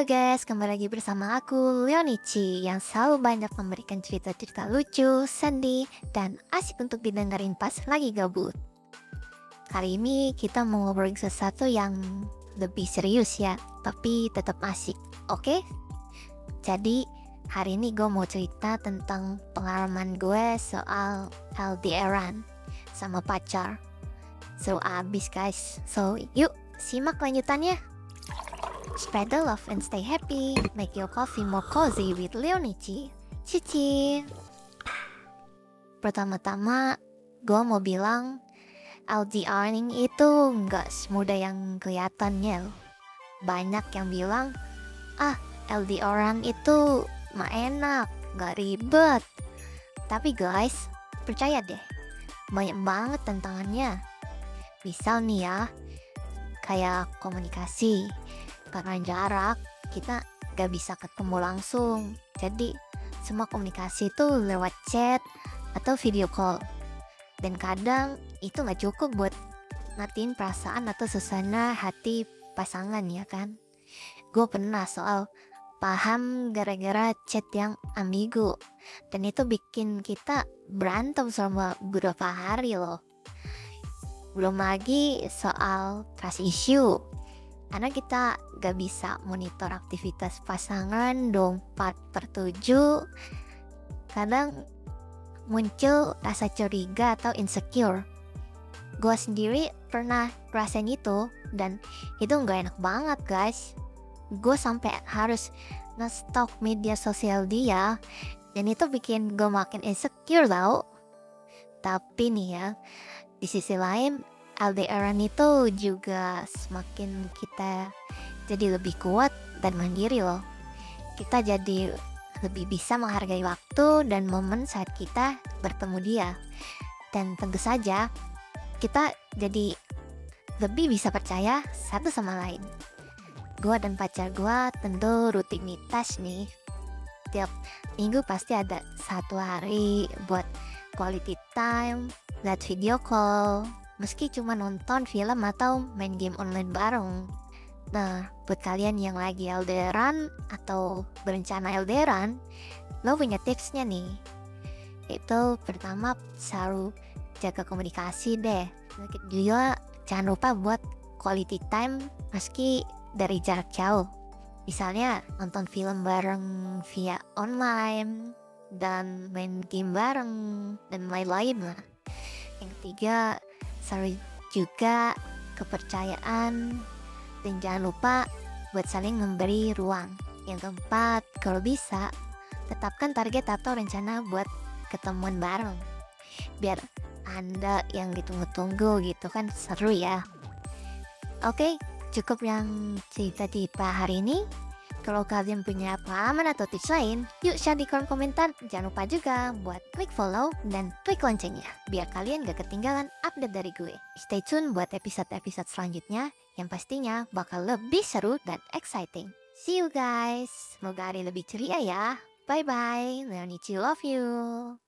Halo guys, kembali lagi bersama aku Leonici yang selalu banyak memberikan cerita-cerita lucu, sedih, dan asik untuk didengarin pas lagi gabut. Kali ini kita mau ngobrolin sesuatu yang lebih serius ya, tapi tetap asik, oke? Jadi hari ini gue mau cerita tentang pengalaman gue soal LDRan sama pacar. So abis guys, so yuk simak lanjutannya. Spread the love and stay happy. Make your coffee more cozy with Leonici. Cici. Pertama-tama, gue mau bilang LDRing itu nggak semudah yang kelihatannya. Banyak yang bilang, ah LDRan itu mah enak, nggak ribet. Tapi guys, percaya deh, banyak banget tantangannya. Misal nih ya, kayak komunikasi, karena jarak kita gak bisa ketemu langsung. Jadi semua komunikasi itu lewat chat atau video call. Dan kadang itu gak cukup buat ngatin perasaan atau suasana hati pasangan ya kan? Gue pernah soal paham gara-gara chat yang ambigu. Dan itu bikin kita berantem selama beberapa hari loh. Belum lagi soal trust issue karena kita gak bisa monitor aktivitas pasangan 24 per 7 kadang muncul rasa curiga atau insecure. Gue sendiri pernah rasain itu dan itu gak enak banget guys. Gue sampai harus nge-stalk media sosial dia dan itu bikin gue makin insecure tau. Tapi nih ya di sisi lain LDRan itu juga semakin kita jadi lebih kuat dan mandiri loh. Kita jadi lebih bisa menghargai waktu dan momen saat kita bertemu dia. Dan tentu saja kita jadi lebih bisa percaya satu sama lain. Gua dan pacar gua tentu rutinitas nih. Tiap minggu pasti ada satu hari buat quality time, lihat video call, meski cuma nonton film atau main game online bareng. Nah, buat kalian yang lagi LDRan atau berencana LDRan, lo punya tipsnya nih. Itu pertama selalu jaga komunikasi deh. Juga jangan lupa buat quality time meski dari jarak jauh. Misalnya nonton film bareng via online dan main game bareng dan lain-lain lah. Yang ketiga, Selalu juga kepercayaan dan jangan lupa buat saling memberi ruang. Yang keempat, kalau bisa, tetapkan target atau rencana buat ketemuan bareng. Biar Anda yang ditunggu-tunggu gitu kan seru ya. Oke, cukup yang cerita-cerita hari ini. Kalau kalian punya pengalaman atau tips lain, yuk share di kolom komentar. Jangan lupa juga buat klik follow dan klik loncengnya, biar kalian gak ketinggalan update dari gue. Stay tune buat episode-episode selanjutnya, yang pastinya bakal lebih seru dan exciting. See you guys, semoga hari lebih ceria ya. Bye-bye, Leonici love you.